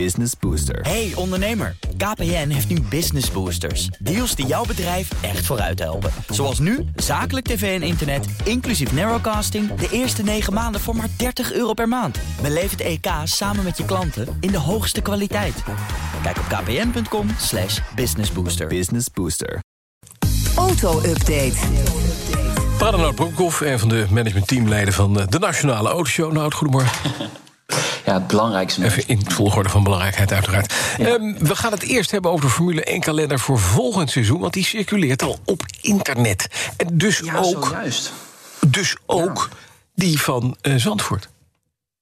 Business Booster. Hey ondernemer, KPN heeft nu Business Boosters. Deals die jouw bedrijf echt vooruit helpen. Zoals nu, zakelijk tv en internet, inclusief narrowcasting... de eerste 9 maanden voor maar 30 euro per maand. Beleef het EK samen met je klanten in de hoogste kwaliteit. Kijk op kpn.com slash businessbooster. Business Booster. Auto-update. Padernoot Broekhoff, een van de managementteamleden van de Nationale Autoshow. Nou, goedemorgen. Ja, het belangrijkste. Even in volgorde van belangrijkheid, uiteraard. Ehm, we gaan het eerst hebben over de Formule 1-kalender voor volgend seizoen... want die circuleert al op internet. En dus Ja, ook, zojuist. dus ook die van eh, Zandvoort.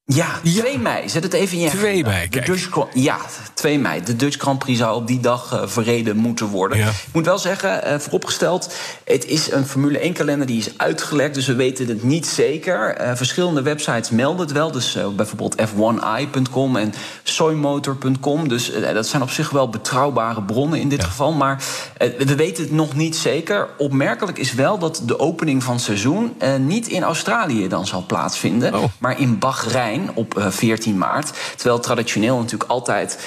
Ja, 2 mei. Zet het even in je 2 agenda. mei, kijk. Grand- Ja, 2 mei. De Dutch Grand Prix zou op die dag eh, verreden moeten worden. Ja. Ik moet wel zeggen, eh, vooropgesteld... het is een Formule 1-kalender die is uitgelekt... dus we weten het niet zeker. Eh, verschillende websites melden het wel. Dus bijvoorbeeld f1i.com en soymotor.com. Dus dat zijn op zich wel betrouwbare bronnen in dit geval. Maar we weten het nog niet zeker. Opmerkelijk is wel dat de opening van het seizoen... eh, niet in Australië dan zal plaatsvinden... Oh. maar in Bahrein op eh, 14 maart. Terwijl traditioneel natuurlijk altijd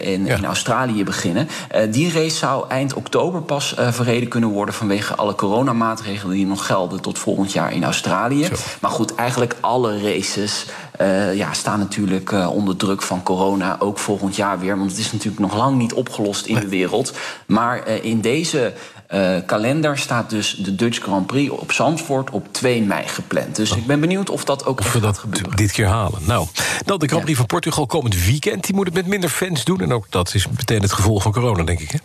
in, Ja. in Australië beginnen. Eh, die race zou eind oktober pas eh, verreden kunnen worden... vanwege alle coronamaatregelen die nog gelden tot volgend jaar in Australië. Zo. Maar goed, eigenlijk alle races eh, ja, staan natuurlijk eh, onder druk van corona. Ook volgend jaar weer, want het is natuurlijk nog lang niet opgelost in de wereld. Maar eh, in deze... eh, kalender staat dus de Dutch Grand Prix op Zandvoort op 2 mei gepland. Dus ik ben benieuwd of dat ook Of we dat gebeuren. dit keer halen. Nou, dan de Grand Ja. Prix van Portugal komend weekend. Die moet het met minder fans doen. En ook dat is meteen het gevolg van corona, denk ik. Hè?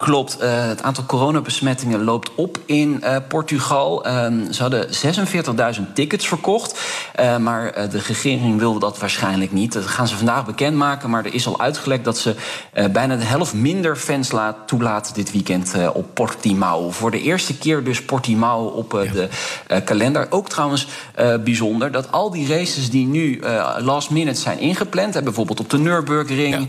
Klopt, eh, het aantal coronabesmettingen loopt op in eh, Portugal. Ehm, ze hadden 46.000 tickets verkocht, eh, maar de regering wilde dat waarschijnlijk niet. Dat gaan ze vandaag bekendmaken, maar er is al uitgelekt dat ze bijna de helft minder fans laat, toelaten dit weekend op Portimao. Voor de eerste keer dus Portimao op de kalender. Ook trouwens bijzonder dat al die races die nu last minute zijn ingepland, bijvoorbeeld op de Nürburgring,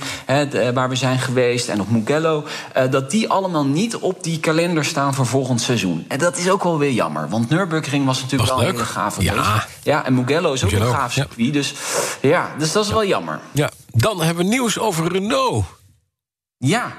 waar we zijn geweest, en op Mugello, dat die allemaal niet op die kalender staan voor volgend seizoen. En dat is ook wel weer jammer, want Nürburgring was natuurlijk Was wel een leuk. hele gave Ja. Ja, en Mugello is ook Mugello, een gaaf ja. circuit, dus ja, dus dat is wel jammer. Ja, dan hebben we nieuws over Renault. Ja,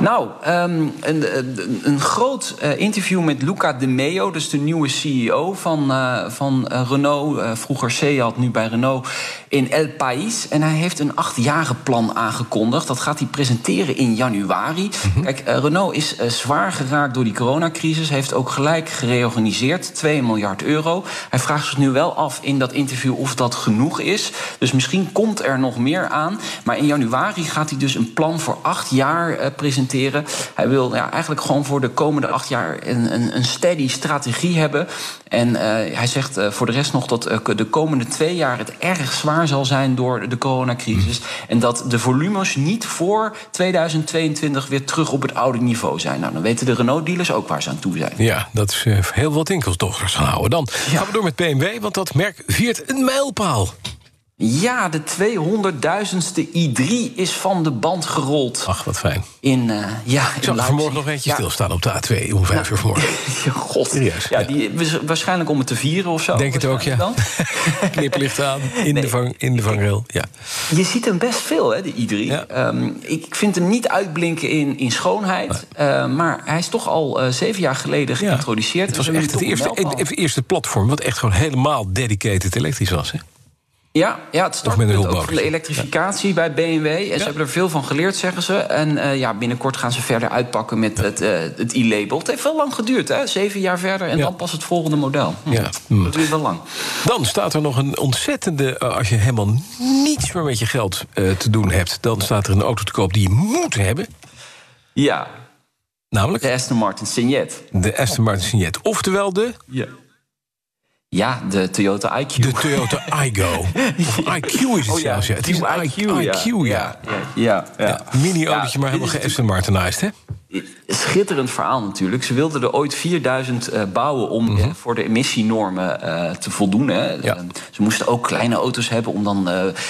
nou, ehm, een, een, een groot eh, interview met Luca De Meo, dus de nieuwe CEO van, eh, van eh, Renault. eh, vroeger Seat, nu bij Renault, in El País. En hij heeft een achtjarige plan aangekondigd. Dat gaat hij presenteren in januari. Kijk, eh, Renault is zwaar geraakt door die coronacrisis. Heeft ook gelijk gereorganiseerd, 2 miljard euro. Hij vraagt zich nu wel af in dat interview of dat genoeg is. Dus misschien komt er nog meer aan. Maar in januari gaat hij dus een plan voor acht jaar eh, presenteren. Hij wil ja, eigenlijk gewoon voor de komende acht jaar een, een, een steady strategie hebben. En eh, hij zegt eh, voor de rest nog dat de komende twee jaar het erg zwaar zal zijn door de coronacrisis. En dat de volumes niet voor 2022 weer terug op het oude niveau zijn. Nou, dan weten de Renault-dealers ook waar ze aan toe zijn. Ja, dat is heel wat winkeldochters gaan houden. Dan gaan we door met BMW, want dat merk viert een mijlpaal. Ja, de 200.000ste i3 is van de band gerold. Ach, wat fijn. In, eh, ja, Ik zag er vanmorgen nog eentje Ja. stilstaan op de A2 om vijf uur vanmorgen. God. Serieus, Ja, ja. Die, wa- waarschijnlijk om het te vieren of zo. Denk het ook, ja. dan. Kniplicht aan, in, de, vang, in de vangrail. Ja. Je ziet hem best veel, hè, de i3. Ja. Ehm, ik vind hem niet uitblinken in, in schoonheid. eh, maar hij is toch al eh, zeven jaar geleden geïntroduceerd. Het was Dus echt het eerste, het eerste platform wat echt gewoon helemaal dedicated elektrisch was. Hè? Ja, ja, het startpunt ook de elektrificatie bij BMW. En ze hebben er veel van geleerd, zeggen ze. En eh, ja, binnenkort gaan ze verder uitpakken met het, eh, het e-label. Het heeft wel lang geduurd, hè? Zeven jaar verder en dan pas het volgende model. Hm, Ja. Hm. Dat duurt wel lang. Dan staat er nog een ontzettende. eh, Als je helemaal niets meer met je geld te doen hebt, dan staat er een auto te koop die je moet hebben. Ja, Namelijk de Aston Martin Signet. de Aston Martin Signet. Oftewel de, Ja. Ja, de Toyota IQ. de Toyota Igo. Of IQ is het Oh ja, zelfs. Ja. Het is een IQ, IQ, ja. IQ, ja. Ja, ja, Mini-autootje, maar helemaal ge Martinized, hè? Schitterend verhaal natuurlijk. Ze wilden er ooit 4000 eh, bouwen om eh, voor de emissienormen eh, te voldoen. Hè. Mhm. Ja. Eh, ze moesten ook kleine auto's hebben om dan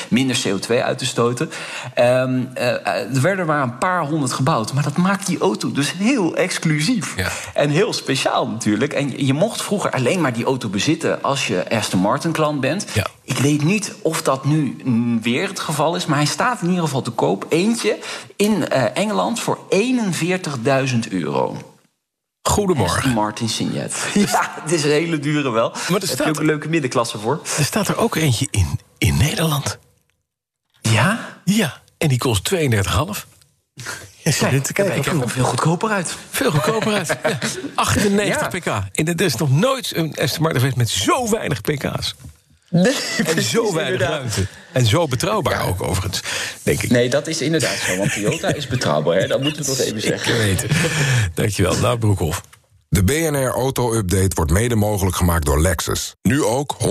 minder CO2 uit te stoten. Ehm, eh, er werden maar een paar honderd gebouwd. Maar dat maakt die auto dus heel exclusief. Ja. En heel speciaal natuurlijk. En je- je mocht vroeger alleen maar die auto bezitten als je Aston Martin klant bent. Ja. Ik weet niet of dat nu weer het geval is, maar hij staat in ieder geval te koop. Eentje in uh, Engeland voor 41.000 euro. Goedemorgen. Martin Signet. Ja, het is een hele dure wel. Maar er staat ook een leuke middenklasse voor. Er staat er ook eentje in, in Nederland. Ja? Ja, en die kost 32,5. Ja, kijk, kijk, kijk er veel goedkoper uit. Veel goedkoper uit. Ja. 98 ja. pk. En er is nog nooit een Aston Martin geweest met zo weinig pk's. Nee, en zo weinig ruimte. En zo betrouwbaar ja. ook, overigens, denk ik. Nee, dat is inderdaad zo. Want Toyota is betrouwbaar, hè? dat moeten we toch even zeggen. Het. Dankjewel. Nou, Broekhoff. De BNR Auto Update wordt mede mogelijk gemaakt door Lexus. Nu ook 100%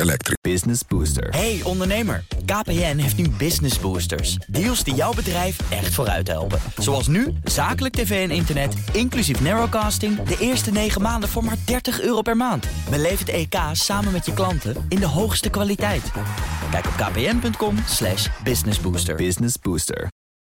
elektrisch. Business Booster. Hey ondernemer, KPN heeft nu Business Boosters. Deals die jouw bedrijf echt vooruit helpen. Zoals nu, zakelijk tv en internet, inclusief narrowcasting... de eerste 9 maanden voor maar 30 euro per maand. Beleef het EK samen met je klanten in de hoogste kwaliteit. Kijk op kpn.com businessbooster. Business Booster.